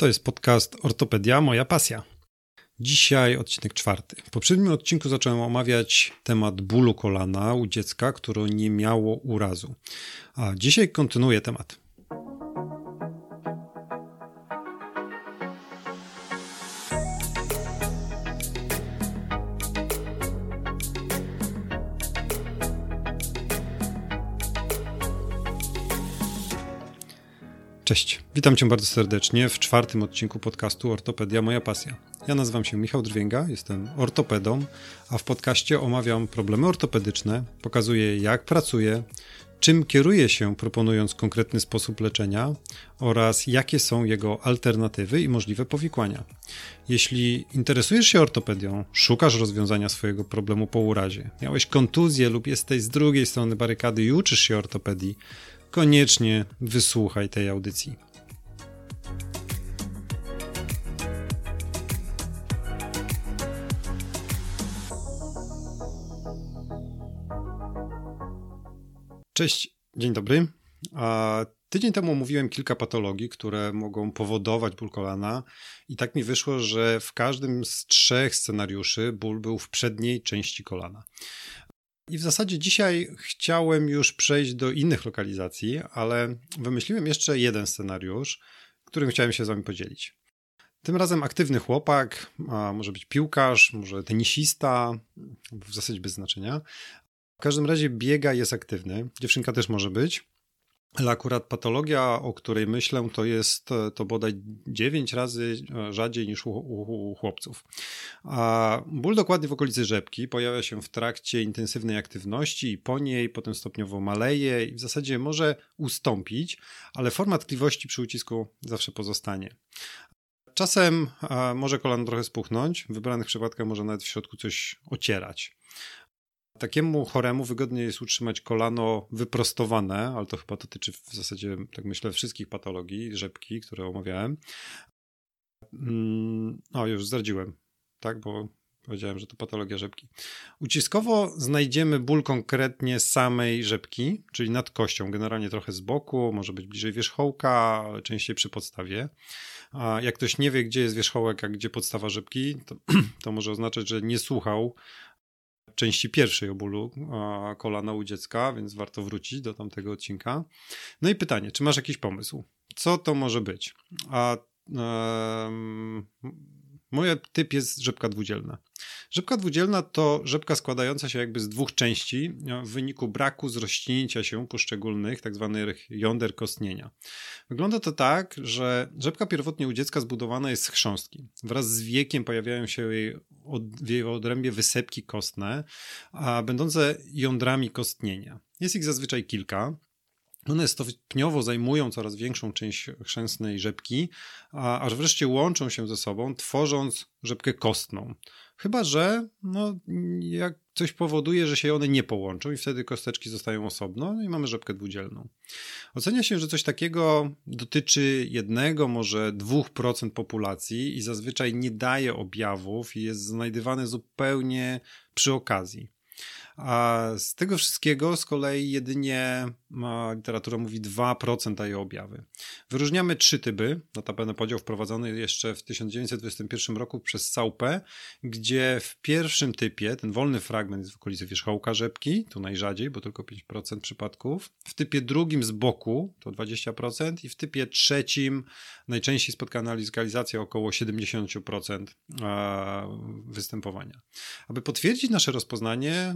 To jest podcast Ortopedia, moja pasja. Dzisiaj odcinek czwarty. W poprzednim odcinku zacząłem omawiać temat bólu kolana u dziecka, które nie miało urazu. A dzisiaj kontynuuję temat. Cześć, witam Cię bardzo serdecznie w czwartym odcinku podcastu Ortopedia Moja Pasja. Ja nazywam się Michał Drwięga, jestem ortopedą, a w podcaście omawiam problemy ortopedyczne, pokazuję jak pracuję, czym kieruję się proponując konkretny sposób leczenia oraz jakie są jego alternatywy i możliwe powikłania. Jeśli interesujesz się ortopedią, szukasz rozwiązania swojego problemu po urazie, miałeś kontuzję lub jesteś z drugiej strony barykady i uczysz się ortopedii, koniecznie wysłuchaj tej audycji. Cześć, dzień dobry. Tydzień temu omówiłem kilka patologii, które mogą powodować ból kolana, i tak mi wyszło, że w każdym z trzech scenariuszy ból był w przedniej części kolana. I w zasadzie dzisiaj chciałem już przejść do innych lokalizacji, ale wymyśliłem jeszcze jeden scenariusz, którym chciałem się z wami podzielić. Tym razem aktywny chłopak, może być piłkarz, może tenisista, w zasadzie bez znaczenia. W każdym razie biega, jest aktywny. Dziewczynka też może być. Ale akurat patologia, o której myślę, to jest to bodaj 9 razy rzadziej niż u, u, u, chłopców. A ból dokładnie w okolicy rzepki pojawia się w trakcie intensywnej aktywności i po niej potem stopniowo maleje i w zasadzie może ustąpić, ale forma tkliwości przy ucisku zawsze pozostanie. Czasem może kolano trochę spuchnąć, w wybranych przypadkach może nawet w środku coś ocierać. Takiemu choremu wygodnie jest utrzymać kolano wyprostowane, ale to chyba dotyczy w zasadzie, tak myślę, wszystkich patologii rzepki, które omawiałem. Mm, o, już zdradziłem, tak, bo powiedziałem, że to patologia rzepki. Uciskowo znajdziemy ból konkretnie samej rzepki, czyli nad kością, generalnie trochę z boku, może być bliżej wierzchołka, częściej przy podstawie. A jak ktoś nie wie, gdzie jest wierzchołek, a gdzie podstawa rzepki, to, to może oznaczać, że nie słuchał części pierwszej o bólu kolana u dziecka, więc warto wrócić do tamtego odcinka. No i pytanie, czy masz jakiś pomysł? Co to może być? A Mój typ jest rzepka dwudzielna. Rzepka dwudzielna to rzepka składająca się jakby z dwóch części w wyniku braku zrośnięcia się poszczególnych. Tak jąder kostnienia. Wygląda to tak, że rzepka pierwotnie u dziecka zbudowana jest z chrząstki. Wraz z wiekiem pojawiają się jej od, w jej odrębie wysepki kostne, a będące jądrami kostnienia. Jest ich zazwyczaj kilka. One stopniowo zajmują coraz większą część chrzęsnej rzepki, a aż wreszcie łączą się ze sobą, tworząc rzepkę kostną. Chyba, że no, jak coś powoduje, że się one nie połączą i wtedy kosteczki zostają osobno no i mamy rzepkę dwudzielną. Ocenia się, że coś takiego dotyczy jednego, może 2% populacji i zazwyczaj nie daje objawów i jest znajdywane zupełnie przy okazji. A z tego wszystkiego z kolei jedynie literatura mówi 2% daje objawy. Wyróżniamy trzy typy, notabene podział wprowadzony jeszcze w 1921 roku przez Saupę, gdzie w pierwszym typie ten wolny fragment jest w okolicy wierzchołka rzepki, tu najrzadziej, bo tylko 5% przypadków. W typie drugim z boku to 20% i w typie trzecim najczęściej spotkana lokalizacja około 70% występowania. Aby potwierdzić nasze rozpoznanie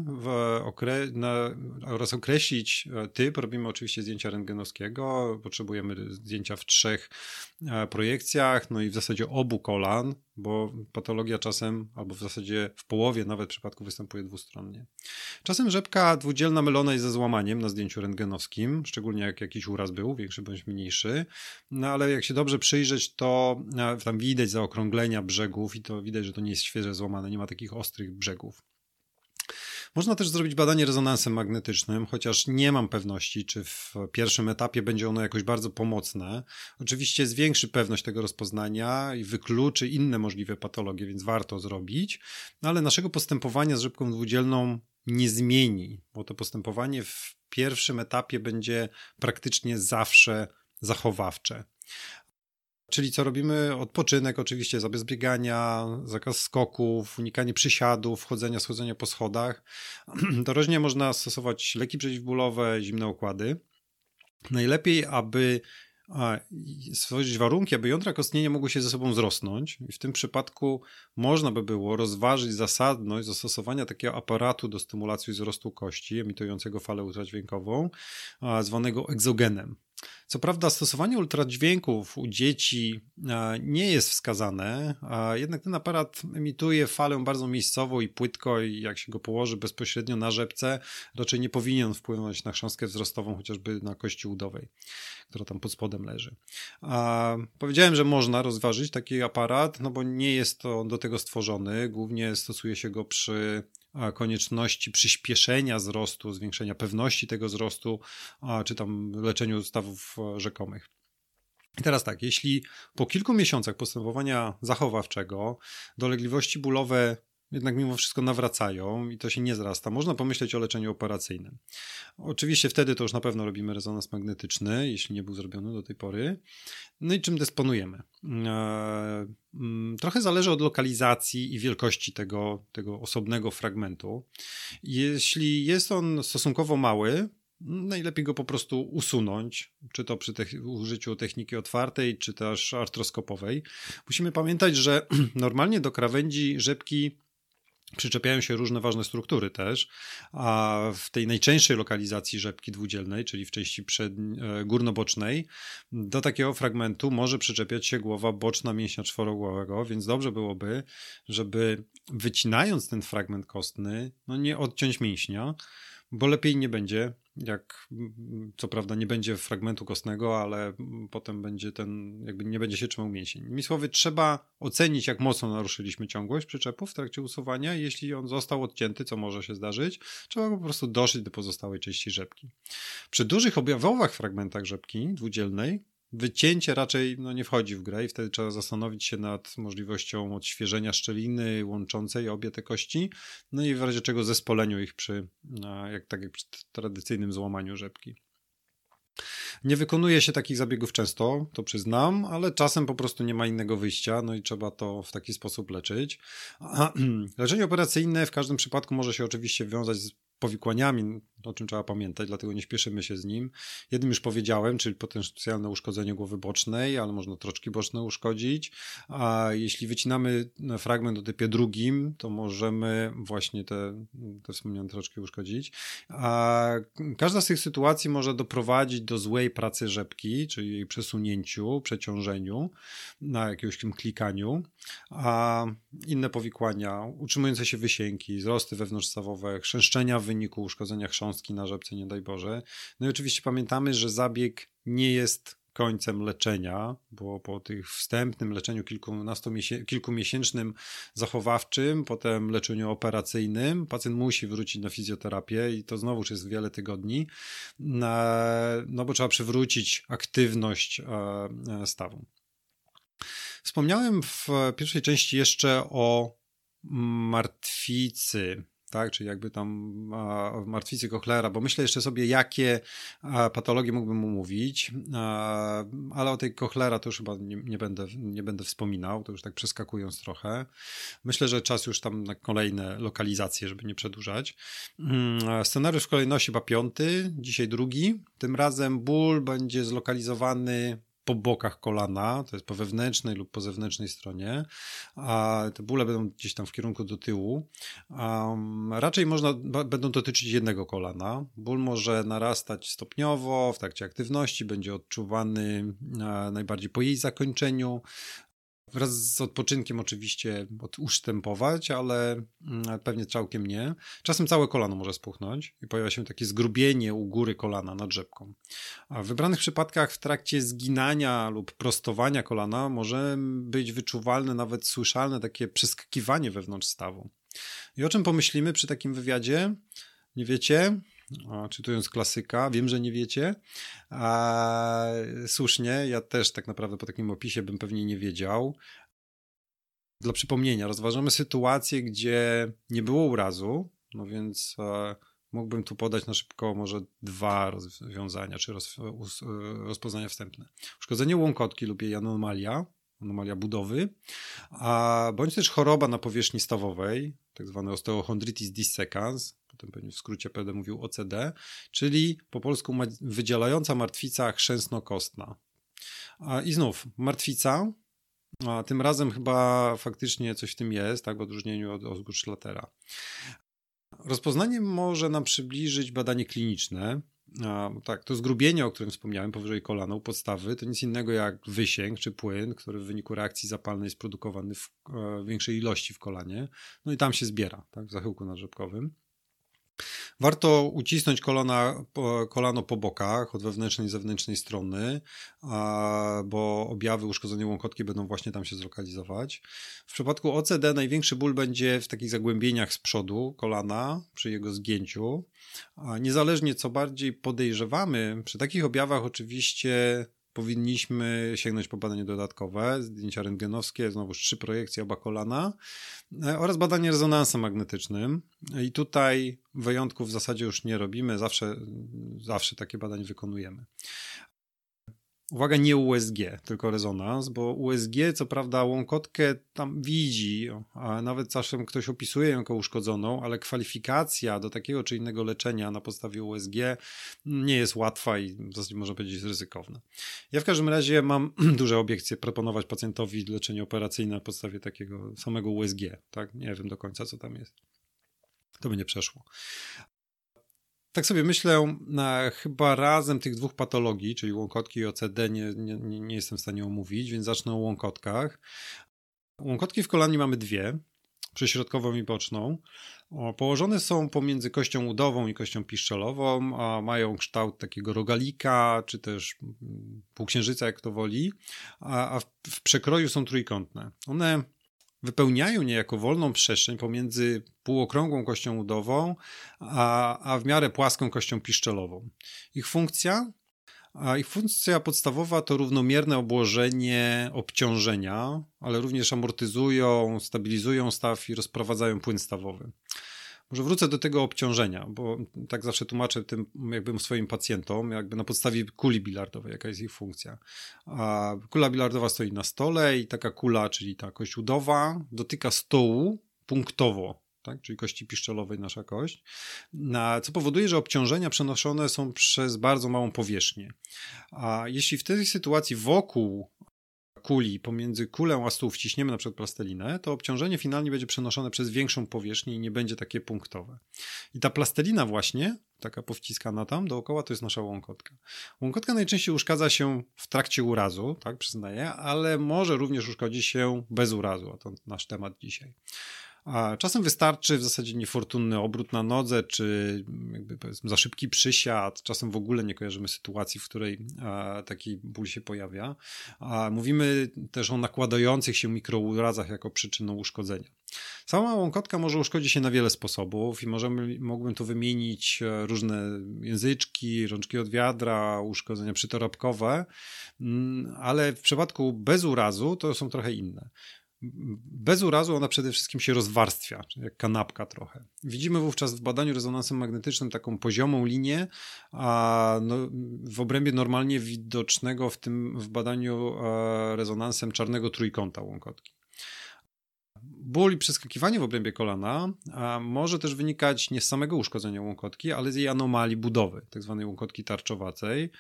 okre na, oraz określić e, typ, robimy oczywiście zdjęcia rentgenowskiego, potrzebujemy zdjęcia w trzech e, projekcjach, no i w zasadzie obu kolan, bo patologia czasem, albo w zasadzie w połowie nawet przypadków występuje dwustronnie. Czasem rzepka dwudzielna mylona jest ze złamaniem na zdjęciu rentgenowskim, szczególnie jak jakiś uraz był, większy bądź mniejszy, no ale jak się dobrze przyjrzeć, to e, tam widać zaokrąglenia brzegów i to widać, że to nie jest świeże złamane, nie ma takich ostrych brzegów. Można też zrobić badanie rezonansem magnetycznym, chociaż nie mam pewności, czy w pierwszym etapie będzie ono jakoś bardzo pomocne. Oczywiście zwiększy pewność tego rozpoznania i wykluczy inne możliwe patologie, więc warto zrobić, no ale naszego postępowania z rzepką dwudzielną nie zmieni, bo to postępowanie w pierwszym etapie będzie praktycznie zawsze zachowawcze. Czyli co robimy? Odpoczynek, oczywiście, zabez biegania, zakaz skoków, unikanie przysiadów, wchodzenia, schodzenia po schodach. Dorożnie można stosować leki przeciwbólowe, zimne okłady. Najlepiej, aby stworzyć warunki, aby jądra kostnienia mogły się ze sobą wzrosnąć. I w tym przypadku można by było rozważyć zasadność zastosowania takiego aparatu do stymulacji wzrostu kości, emitującego falę ultradźwiękową, zwanego egzogenem. Co prawda, stosowanie ultradźwięków u dzieci nie jest wskazane, jednak ten aparat emituje falę bardzo miejscowo i płytko, i jak się go położy bezpośrednio na rzepce, raczej nie powinien wpłynąć na chrząstkę wzrostową, chociażby na kości udowej, która tam pod spodem leży. Powiedziałem, że można rozważyć taki aparat, no bo nie jest to do tego stworzony. Głównie stosuje się go przy konieczności przyspieszenia wzrostu, zwiększenia pewności tego wzrostu, czy tam leczeniu stawów e, rzekomych. I teraz tak, jeśli po kilku miesiącach postępowania zachowawczego dolegliwości bólowe jednak mimo wszystko nawracają i to się nie zrasta. Można pomyśleć o leczeniu operacyjnym. Oczywiście wtedy to już na pewno robimy rezonans magnetyczny, jeśli nie był zrobiony do tej pory. No i czym dysponujemy? E, mm, trochę zależy od lokalizacji i wielkości tego, tego osobnego fragmentu. Jeśli jest on stosunkowo mały, najlepiej go po prostu usunąć, czy to przy użyciu techniki otwartej, czy też artroskopowej. Musimy pamiętać, że normalnie do krawędzi rzepki przyczepiają się różne ważne struktury też, a w tej najczęstszej lokalizacji rzepki dwudzielnej, czyli w części przed, e, górnobocznej, do takiego fragmentu może przyczepiać się głowa boczna mięśnia czworogłowego, więc dobrze byłoby, żeby wycinając ten fragment kostny, no nie odciąć mięśnia, bo lepiej nie będzie, jak co prawda nie będzie fragmentu kostnego, ale potem będzie ten, jakby nie będzie się trzymał mięsień. Innymi słowy, trzeba ocenić, jak mocno naruszyliśmy ciągłość przyczepu w trakcie usuwania. Jeśli on został odcięty, co może się zdarzyć, trzeba go po prostu doszyć do pozostałej części rzepki. Przy dużych objawowych fragmentach rzepki dwudzielnej wycięcie raczej no, nie wchodzi w grę i wtedy trzeba zastanowić się nad możliwością odświeżenia szczeliny łączącej obie te kości, no i w razie czego zespoleniu ich przy, jak, tak jak przy tradycyjnym złamaniu rzepki. Nie wykonuje się takich zabiegów często, to przyznam, ale czasem po prostu nie ma innego wyjścia, no i trzeba to w taki sposób leczyć. Leczenie operacyjne w każdym przypadku może się oczywiście wiązać z powikłaniami, o czym trzeba pamiętać, dlatego nie śpieszymy się z nim. Jednym już powiedziałem, czyli potencjalne uszkodzenie głowy bocznej, ale można troczki boczne uszkodzić. A jeśli wycinamy fragment o typie drugim, to możemy właśnie te, te wspomniane troczki uszkodzić. A każda z tych sytuacji może doprowadzić do złej pracy rzepki, czyli jej przesunięciu, przeciążeniu, na jakimś klikaniu. A inne powikłania, utrzymujące się wysięki, wzrosty wewnątrzstawowe, chrzęszczenia wyniku uszkodzenia chrząstki na rzepce, nie daj Boże. No i oczywiście pamiętamy, że zabieg nie jest końcem leczenia, bo po tych wstępnym leczeniu kilkumiesięcznym zachowawczym, potem leczeniu operacyjnym, pacjent musi wrócić na fizjoterapię i to znowuż jest wiele tygodni, no bo trzeba przywrócić aktywność e, e, stawu. Wspomniałem w pierwszej części jeszcze o martwicy, tak? Czyli jakby tam martwicy Kochlera, bo myślę jeszcze sobie, jakie patologie mógłbym mu mówić, a, ale o tej Kochlera to już chyba nie, nie, będę, nie będę wspominał, to już tak przeskakując trochę. Myślę, że czas już tam na kolejne lokalizacje, żeby nie przedłużać. Hmm, scenariusz w kolejności chyba piąty, dzisiaj drugi. Tym razem ból będzie zlokalizowany po bokach kolana, to jest po wewnętrznej lub po zewnętrznej stronie, a te bóle będą gdzieś tam w kierunku do tyłu. Um, raczej można, będą dotyczyć jednego kolana. Ból może narastać stopniowo w trakcie aktywności, będzie odczuwany e, najbardziej po jej zakończeniu. Wraz z odpoczynkiem oczywiście usztępować, ale mm, pewnie całkiem nie. Czasem całe kolano może spuchnąć i pojawia się takie zgrubienie u góry kolana nad rzepką. A w wybranych przypadkach w trakcie zginania lub prostowania kolana może być wyczuwalne, nawet słyszalne takie przeskakiwanie wewnątrz stawu. I o czym pomyślimy przy takim wywiadzie? Nie wiecie? Czytując klasyka, wiem, że nie wiecie. A, słusznie, ja też tak naprawdę po takim opisie bym pewnie nie wiedział. Dla przypomnienia, rozważamy sytuację, gdzie nie było urazu, no więc e, mógłbym tu podać na szybko może dwa rozwiązania, czy roz, rozpoznania wstępne. Uszkodzenie łąkotki lub jej anomalia, anomalia budowy, a bądź też choroba na powierzchni stawowej, tak zwany osteochondritis dissecans, potem pewnie w skrócie będę mówił OCD, czyli po polsku wydzielająca martwica chrzęsno-kostna. I znów, martwica, a tym razem chyba faktycznie coś w tym jest, tak, w odróżnieniu od Osgood-Schlatera. Rozpoznanie może nam przybliżyć badanie kliniczne. A, tak, to zgrubienie, o którym wspomniałem, powyżej kolana u podstawy, to nic innego jak wysięg czy płyn, który w wyniku reakcji zapalnej jest produkowany w e, większej ilości w kolanie. No i tam się zbiera, tak, w zachyłku nadrzepkowym. Warto ucisnąć kolana, kolano po bokach od wewnętrznej i zewnętrznej strony, bo objawy uszkodzenia łąkotki będą właśnie tam się zlokalizować. W przypadku OCD największy ból będzie w takich zagłębieniach z przodu kolana przy jego zgięciu. Niezależnie co bardziej podejrzewamy, przy takich objawach oczywiście powinniśmy sięgnąć po badanie dodatkowe, zdjęcia rentgenowskie, znowu trzy projekcje oba kolana e, oraz badanie rezonansem magnetycznym. I tutaj wyjątków w zasadzie już nie robimy, zawsze, zawsze takie badanie wykonujemy. Uwaga, nie USG, tylko rezonans, bo USG co prawda łąkotkę tam widzi, a nawet czasem ktoś opisuje ją jako uszkodzoną, ale kwalifikacja do takiego czy innego leczenia na podstawie USG nie jest łatwa i w zasadzie można powiedzieć ryzykowna. Ja w każdym razie mam duże obiekcje proponować pacjentowi leczenie operacyjne na podstawie takiego samego USG, tak? Nie wiem do końca co tam jest. To by nie przeszło. Tak sobie myślę, na chyba razem tych dwóch patologii, czyli łąkotki i OCD, nie, nie, nie jestem w stanie omówić, więc zacznę o łąkotkach. Łąkotki w kolanie mamy dwie, przyśrodkową i boczną. Położone są pomiędzy kością udową i kością piszczelową, a mają kształt takiego rogalika, czy też półksiężyca, jak to woli, a w przekroju są trójkątne. One wypełniają niejako wolną przestrzeń pomiędzy półokrągłą kością udową, a, a w miarę płaską kością piszczelową. Ich funkcja a ich funkcja podstawowa to równomierne obłożenie obciążenia, ale również amortyzują, stabilizują staw i rozprowadzają płyn stawowy. Może wrócę do tego obciążenia, bo tak zawsze tłumaczę tym jakby swoim pacjentom, jakby na podstawie kuli bilardowej, jaka jest ich funkcja. A kula bilardowa stoi na stole i taka kula, czyli ta kość udowa, dotyka stołu punktowo, tak? czyli kości piszczelowej nasza kość, co powoduje, że obciążenia przenoszone są przez bardzo małą powierzchnię. A jeśli w tej sytuacji wokół kuli pomiędzy kulę a stół wciśniemy na przykład plastelinę, to obciążenie finalnie będzie przenoszone przez większą powierzchnię i nie będzie takie punktowe. I ta plastelina właśnie, taka powciskana tam dookoła, to jest nasza łąkotka. Łąkotka najczęściej uszkadza się w trakcie urazu, tak przyznaję, ale może również uszkodzić się bez urazu, a to nasz temat dzisiaj. A czasem wystarczy w zasadzie niefortunny obrót na nodze, czy jakby powiedzmy za szybki przysiad. Czasem w ogóle nie kojarzymy sytuacji, w której taki ból się pojawia. A mówimy też o nakładających się mikrourazach jako przyczyną uszkodzenia. Sama łąkotka może uszkodzić się na wiele sposobów i możemy, mógłbym tu wymienić e, różne języczki, rączki od wiadra, uszkodzenia przytorapkowe, mm, ale w przypadku bez urazu to są trochę inne bez urazu ona przede wszystkim się rozwarstwia, jak kanapka trochę. Widzimy wówczas w badaniu rezonansem magnetycznym taką poziomą linię, a no, w obrębie normalnie widocznego w tym w badaniu e, rezonansem czarnego trójkąta łąkotki. Ból i przeskakiwanie w obrębie kolana może też wynikać nie z samego uszkodzenia łąkotki, ale z jej anomalii budowy, tzw. Tak łąkotki tarczowacej, Mm,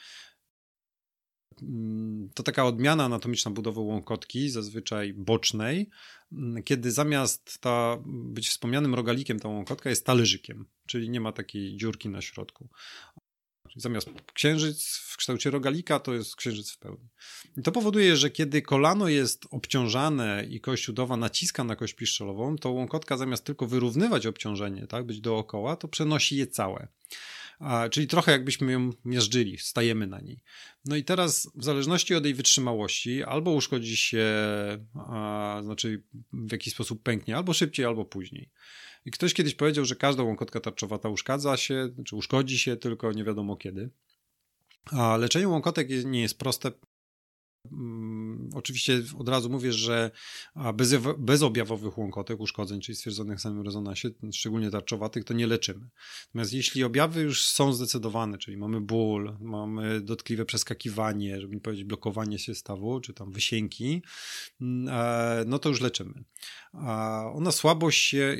to taka odmiana anatomiczna budowy łąkotki, zazwyczaj bocznej, mm, kiedy zamiast ta być wspomnianym rogalikiem, ta łąkotka jest talerzykiem, czyli nie ma takiej dziurki na środku. Zamiast księżyc w kształcie rogalika, to jest księżyc w pełni. I to powoduje, że kiedy kolano jest obciążane i kość udowa naciska na kość piszczelową, to łąkotka zamiast tylko wyrównywać obciążenie, tak, być dookoła, to przenosi je całe. Czyli trochę jakbyśmy ją mierzyli, stajemy na niej. No i teraz w zależności od jej wytrzymałości albo uszkodzi się, a, znaczy w jakiś sposób pęknie, albo szybciej, albo później. I ktoś kiedyś powiedział, że każda łąkotka tarczowata uszkadza się, czy uszkodzi się, tylko nie wiadomo kiedy. A leczenie łąkotek nie jest proste, oczywiście od razu mówię, że bez, bezobjawowych łąkotek, uszkodzeń, czyli stwierdzonych w samym rezonansie, szczególnie tarczowatych, to nie leczymy. Natomiast jeśli objawy już są zdecydowane, czyli mamy ból, mamy dotkliwe przeskakiwanie, żeby nie powiedzieć blokowanie się stawu, czy tam wysięki, mm, e, no to już leczymy. Ona słabo się,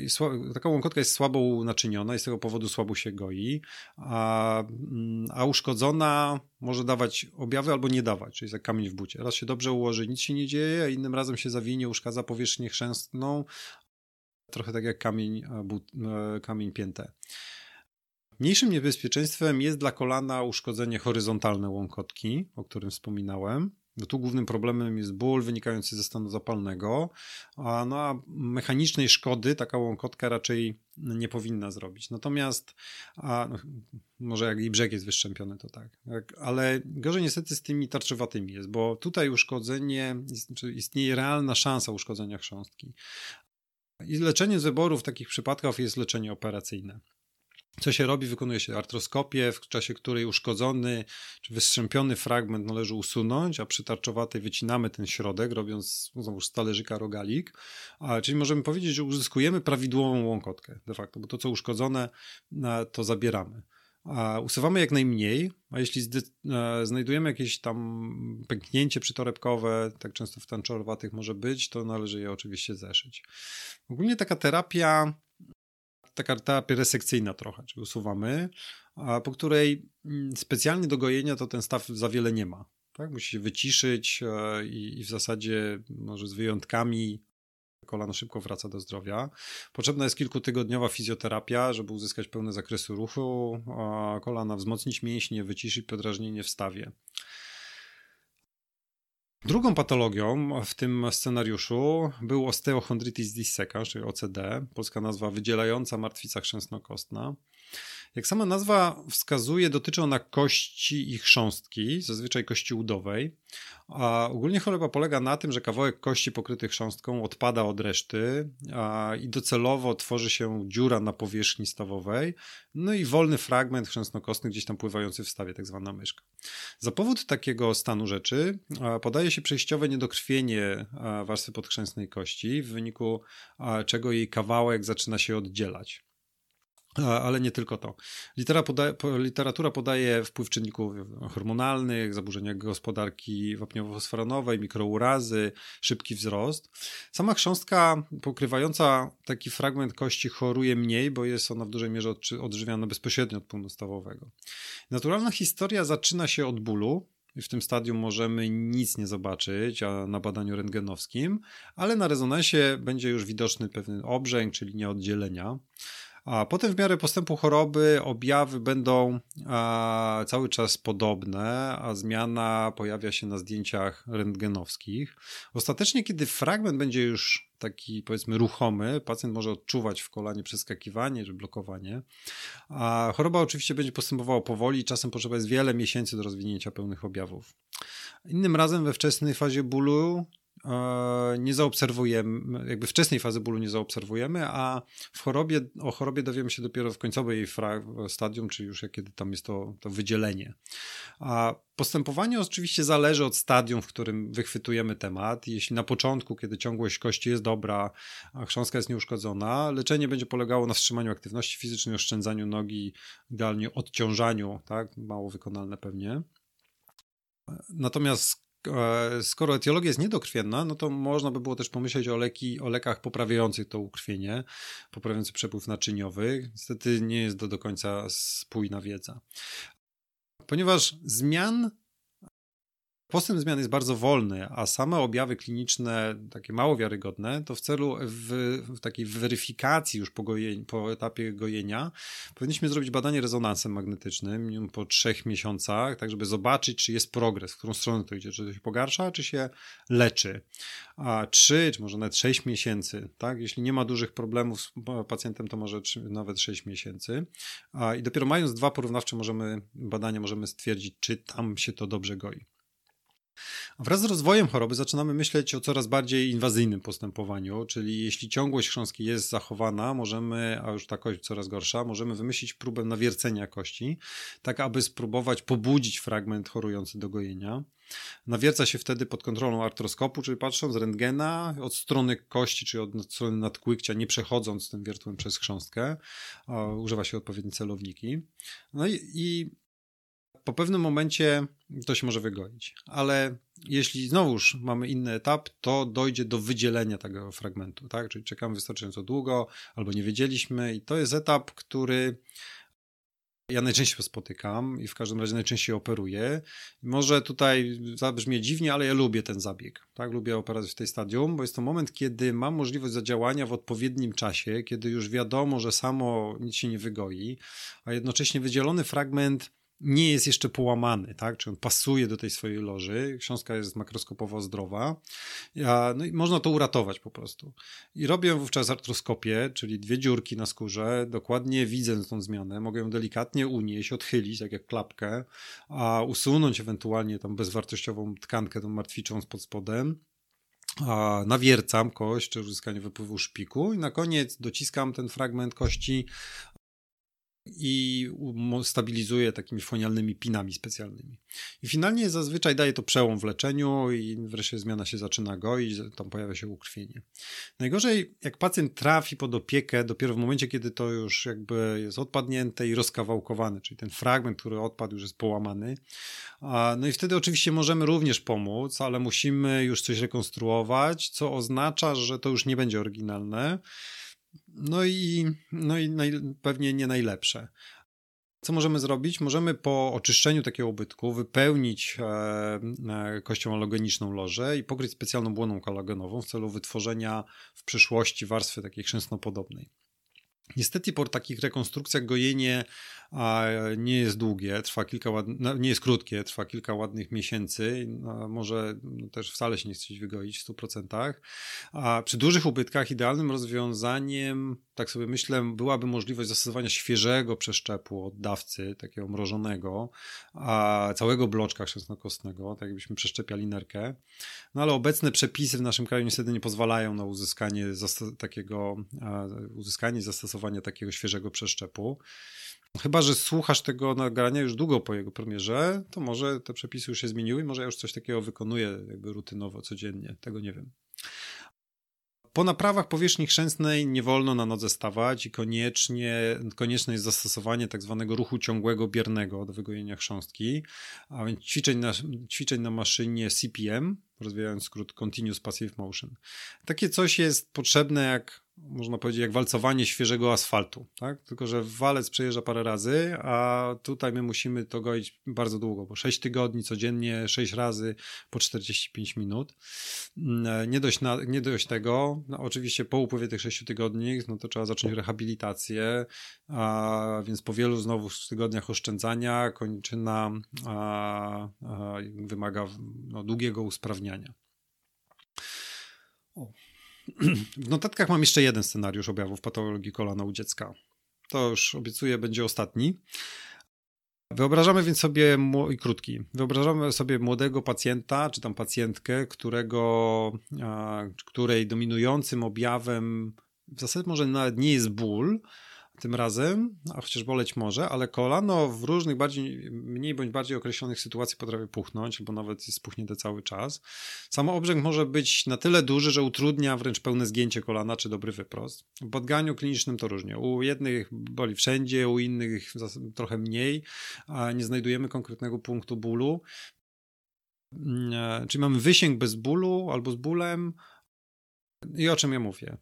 taka łąkotka jest słabo naczyniona i z tego powodu słabo się goi, a, mm, a uszkodzona może dawać objawy albo nie dawać, czyli jak kamień w bucie. Raz się dobrze ułoży, nic się nie dzieje, a innym razem się zawinie, uszkadza powierzchnię chrzęstną, trochę tak jak kamień, but, e, kamień pięte. Mniejszym niebezpieczeństwem jest dla kolana uszkodzenie horyzontalne łąkotki, o którym wspominałem. Bo tu głównym problemem jest ból wynikający ze stanu zapalnego, a, no, a mechanicznej szkody taka łąkotka raczej nie powinna zrobić. Natomiast, a, no, może jak i brzeg jest wyszczępiony, to tak. Ale gorzej niestety z tymi tarczowatymi jest, bo tutaj uszkodzenie, czy istnieje realna szansa uszkodzenia chrząstki. I leczenie z wyboru w takich przypadkach jest leczenie operacyjne. Co się robi? Wykonuje się artroskopię, w czasie której uszkodzony czy wystrzępiony fragment należy usunąć, a przy tarczowatej wycinamy ten środek, robiąc znowu z talerzyka rogalik. A, czyli możemy powiedzieć, że uzyskujemy prawidłową łąkotkę de facto, bo to, co uszkodzone, to zabieramy. A usuwamy jak najmniej, a jeśli e, znajdujemy jakieś tam pęknięcie przytorebkowe, tak często w tanczorowatych może być, to należy je oczywiście zeszyć. Ogólnie taka terapia taka terapia resekcyjna trochę, czyli usuwamy, a po której mm, specjalnie do gojenia to ten staw za wiele nie ma. Tak? Musi się wyciszyć e, i, i w zasadzie może z wyjątkami kolano szybko wraca do zdrowia. Potrzebna jest kilkutygodniowa fizjoterapia, żeby uzyskać pełne zakresy ruchu kolana, wzmocnić mięśnie, wyciszyć podrażnienie w stawie. Drugą patologią w tym scenariuszu był osteochondritis dissecans, czyli OCD, polska nazwa wydzielająca martwica chrzęsnokostna. Jak sama nazwa wskazuje, dotyczy ona kości i chrząstki, zazwyczaj kości udowej. A ogólnie choroba polega na tym, że kawałek kości pokryty chrząstką odpada od reszty a, i docelowo tworzy się dziura na powierzchni stawowej, no i wolny fragment chrzęsnokostny gdzieś tam pływający w stawie, tak zwana myszka. Za powód takiego stanu rzeczy podaje się przejściowe niedokrwienie warstwy podchrzęsnej kości, w wyniku czego jej kawałek zaczyna się oddzielać. Ale nie tylko to. literatura podaje wpływ czynników hormonalnych, zaburzenia gospodarki wapniowo-fosforanowej, mikrourazy, szybki wzrost. Sama chrząstka pokrywająca taki fragment kości choruje mniej, bo jest ona w dużej mierze odżywiana bezpośrednio od płynu stawowego. Naturalna historia zaczyna się od bólu, w tym stadium możemy nic nie zobaczyć a na badaniu rentgenowskim, ale na rezonansie będzie już widoczny pewien obrzęk, czyli nieoddzielenia. A potem w miarę postępu choroby objawy będą a, cały czas podobne, a zmiana pojawia się na zdjęciach rentgenowskich. Ostatecznie, kiedy fragment będzie już taki powiedzmy ruchomy, pacjent może odczuwać w kolanie przeskakiwanie czy blokowanie. A choroba oczywiście będzie postępowała powoli, czasem potrzeba jest wiele miesięcy do rozwinięcia pełnych objawów. Innym razem we wczesnej fazie bólu nie zaobserwujemy, jakby wczesnej fazy bólu nie zaobserwujemy, a w chorobie, o chorobie dowiemy się dopiero w końcowej stadium, czyli już kiedy tam jest to, to wydzielenie. A postępowanie oczywiście zależy od stadium, w którym wychwytujemy temat. Jeśli na początku, kiedy ciągłość kości jest dobra, a chrząstka jest nieuszkodzona, leczenie będzie polegało na wstrzymaniu aktywności fizycznej, oszczędzaniu nogi, idealnie odciążaniu, tak, mało wykonalne pewnie. Natomiast E, skoro etiologia jest niedokrwienna, no to można by było też pomyśleć o, leki, o lekach poprawiających to ukrwienie, poprawiających przepływ naczyniowy. Niestety nie jest to do końca spójna wiedza. Ponieważ zmian Postęp zmian jest bardzo wolny, a same objawy kliniczne, takie mało wiarygodne, to w celu w, w takiej weryfikacji już po, po etapie gojenia powinniśmy zrobić badanie rezonansem magnetycznym po trzech miesiącach, tak żeby zobaczyć, czy jest progres, w którą stronę to idzie, czy to się pogarsza, czy się leczy. A trzy, czy może nawet sześć miesięcy, tak? Jeśli nie ma dużych problemów z pacjentem, to może nawet sześć miesięcy. A, I dopiero mając dwa porównawcze możemy, badania możemy stwierdzić, czy tam się to dobrze goi. Wraz z rozwojem choroby zaczynamy myśleć o coraz bardziej inwazyjnym postępowaniu, czyli jeśli ciągłość chrząstki jest zachowana, możemy, a już ta kość coraz gorsza, możemy wymyślić próbę nawiercenia kości, tak aby spróbować pobudzić fragment chorujący do gojenia. Nawierca się wtedy pod kontrolą artroskopu, czyli patrząc z rentgena od strony kości, czy od strony nadkłykcia, nie przechodząc tym wiertłem przez chrząstkę. Używa się odpowiednie celowniki. No i, i po pewnym momencie to się może wygoić, ale jeśli znowuż mamy inny etap, to dojdzie do wydzielenia tego fragmentu, tak? Czyli czekamy wystarczająco długo, albo nie wiedzieliśmy, i to jest etap, który ja najczęściej spotykam i w każdym razie najczęściej operuję. Może tutaj zabrzmie dziwnie, ale ja lubię ten zabieg. Tak? Lubię operację w tej stadium, bo jest to moment, kiedy mam możliwość zadziałania w odpowiednim czasie, kiedy już wiadomo, że samo nic się nie wygoi, a jednocześnie wydzielony fragment nie jest jeszcze połamany, tak? Czy on pasuje do tej swojej loży. Książka jest makroskopowo zdrowa. No i można to uratować po prostu. I robię wówczas artroskopię, czyli dwie dziurki na skórze. Dokładnie widzę tą zmianę. Mogę ją delikatnie unieść, odchylić, tak jak klapkę, a usunąć ewentualnie tą bezwartościową tkankę, tą martwiczą pod spodem nawiercam kość, czy uzyskanie wypływu szpiku i na koniec dociskam ten fragment kości i stabilizuje takimi fonialnymi pinami specjalnymi. I finalnie zazwyczaj daje to przełom w leczeniu i wreszcie zmiana się zaczyna goić, tam pojawia się ukrwienie. Najgorzej, jak pacjent trafi pod opiekę dopiero w momencie, kiedy to już jakby jest odpadnięte i rozkawałkowane, czyli ten fragment, który odpadł już jest połamany. No i wtedy oczywiście możemy również pomóc, ale musimy już coś rekonstruować, co oznacza, że to już nie będzie oryginalne, no i, no i naj, pewnie nie najlepsze. Co możemy zrobić? Możemy po oczyszczeniu takiego ubytku wypełnić e, e, kością alogeniczną lożę i pokryć specjalną błoną kolagenową w celu wytworzenia w przyszłości warstwy takiej chrzęsnopodobnej. Niestety po takich rekonstrukcjach gojenie nie jest długie, trwa kilka. No, nie jest krótkie, trwa kilka ładnych miesięcy, no, może no, też wcale się nie chce wygoić w 100%. A przy dużych ubytkach idealnym rozwiązaniem, tak sobie myślę, byłaby możliwość zastosowania świeżego przeszczepu od dawcy, takiego mrożonego, a całego bloczka chrzęsnokostnego, tak jakbyśmy przeszczepiali nerkę. No ale obecne przepisy w naszym kraju niestety nie pozwalają na uzyskanie takiego, uzyskanie zastosowania takiego świeżego przeszczepu. Chyba, że słuchasz tego nagrania już długo po jego premierze, to może te przepisy już się zmieniły, może ja już coś takiego wykonuję jakby rutynowo, codziennie, tego nie wiem. Po naprawach powierzchni chrzęsnej nie wolno na nodze stawać i koniecznie, konieczne jest zastosowanie tak zwanego ruchu ciągłego biernego do wygojenia chrząstki, a więc ćwiczeń na, ćwiczeń na maszynie CPM, rozwijając skrót Continuous Passive Motion. Takie coś jest potrzebne jak można powiedzieć, jak walcowanie świeżego asfaltu, tak? Tylko, że walec przejeżdża parę razy, a tutaj my musimy to goić bardzo długo, bo 6 tygodni codziennie, 6 razy po 45 minut. Mm, nie dość, na, nie dość tego, no oczywiście po upływie tych 6 tygodni, no to trzeba zacząć rehabilitację, a więc po wielu znowu tygodniach oszczędzania kończyna a, a, wymaga no, długiego usprawniania. W notatkach mam jeszcze jeden scenariusz objawów patologii kolana u dziecka. To już obiecuję, będzie ostatni. Wyobrażamy więc sobie, i krótki, wyobrażamy sobie młodego pacjenta, czy tam pacjentkę, którego, której dominującym objawem w zasadzie może nawet nie jest ból, tym razem, a chociaż boleć może, ale kolano w różnych bardziej, mniej bądź bardziej określonych sytuacji potrafi puchnąć, bo nawet jest puchnięte cały czas. Samo obrzęk może być na tyle duży, że utrudnia wręcz pełne zgięcie kolana czy dobry wyprost. W badaniu klinicznym to różnie. U jednych boli wszędzie, u innych trochę mniej, a nie znajdujemy konkretnego punktu bólu. Mm, e, czyli mamy wysięg bez bólu albo z bólem. I o czym ja mówię?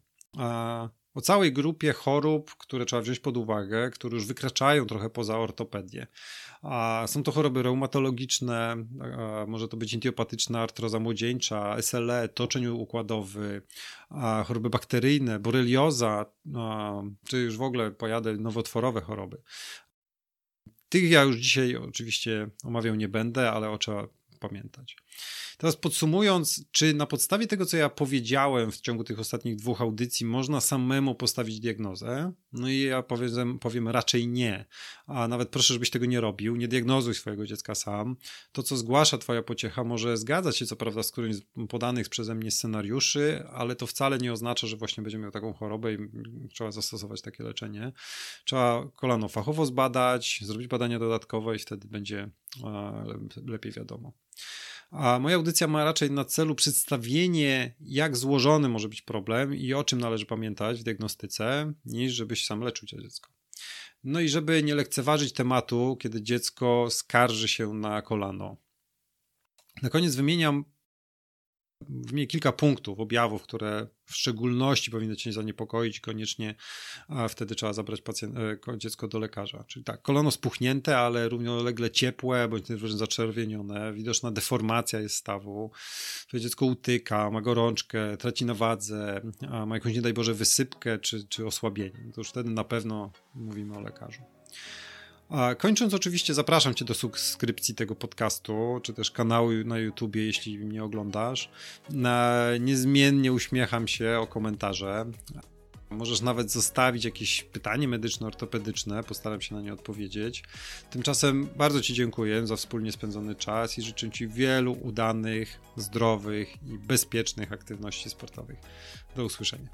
O całej grupie chorób, które trzeba wziąć pod uwagę, które już wykraczają trochę poza ortopedię. A są to choroby reumatologiczne, może to być intiopatyczna artroza młodzieńcza, SLE, toczeń układowy, choroby bakteryjne, borelioza, czy już w ogóle pojadę nowotworowe choroby. Tych ja już dzisiaj oczywiście omawiał nie będę, ale o trzeba pamiętać. Teraz podsumując, czy na podstawie tego, co ja powiedziałem w ciągu tych ostatnich dwóch audycji, można samemu postawić diagnozę? No i ja powiem, powiem raczej nie. A nawet proszę, żebyś tego nie robił. Nie diagnozuj swojego dziecka sam. To, co zgłasza Twoja pociecha, może zgadzać się, co prawda, z którymś z podanych przeze mnie scenariuszy, ale to wcale nie oznacza, że właśnie będzie miał taką chorobę i trzeba zastosować takie leczenie. Trzeba kolano fachowo zbadać, zrobić badania dodatkowe i wtedy będzie lepiej wiadomo. A moja audycja ma raczej na celu przedstawienie, jak złożony może być problem i o czym należy pamiętać w diagnostyce, niż żebyś sam leczył dziecko. No i żeby nie lekceważyć tematu, kiedy dziecko skarży się na kolano. Na koniec wymieniam wymienię kilka punktów, objawów, które w szczególności powinny cię zaniepokoić, koniecznie wtedy trzeba zabrać pacjent, e, dziecko do lekarza. Czyli tak, kolono spuchnięte, ale równolegle ciepłe, bądź też zaczerwienione, widoczna deformacja jest stawu, twoje dziecko utyka, ma gorączkę, traci na wadze, ma jakąś, nie daj Boże, wysypkę czy, czy osłabienie. To już wtedy na pewno mówimy o lekarzu. Kończąc, oczywiście zapraszam Cię do subskrypcji tego podcastu, czy też kanału na YouTubie, jeśli mnie oglądasz. Niezmiennie uśmiecham się o komentarze. Możesz nawet zostawić jakieś pytanie medyczno-ortopedyczne, postaram się na nie odpowiedzieć. Tymczasem bardzo Ci dziękuję za wspólnie spędzony czas i życzę Ci wielu udanych, zdrowych i bezpiecznych aktywności sportowych. Do usłyszenia.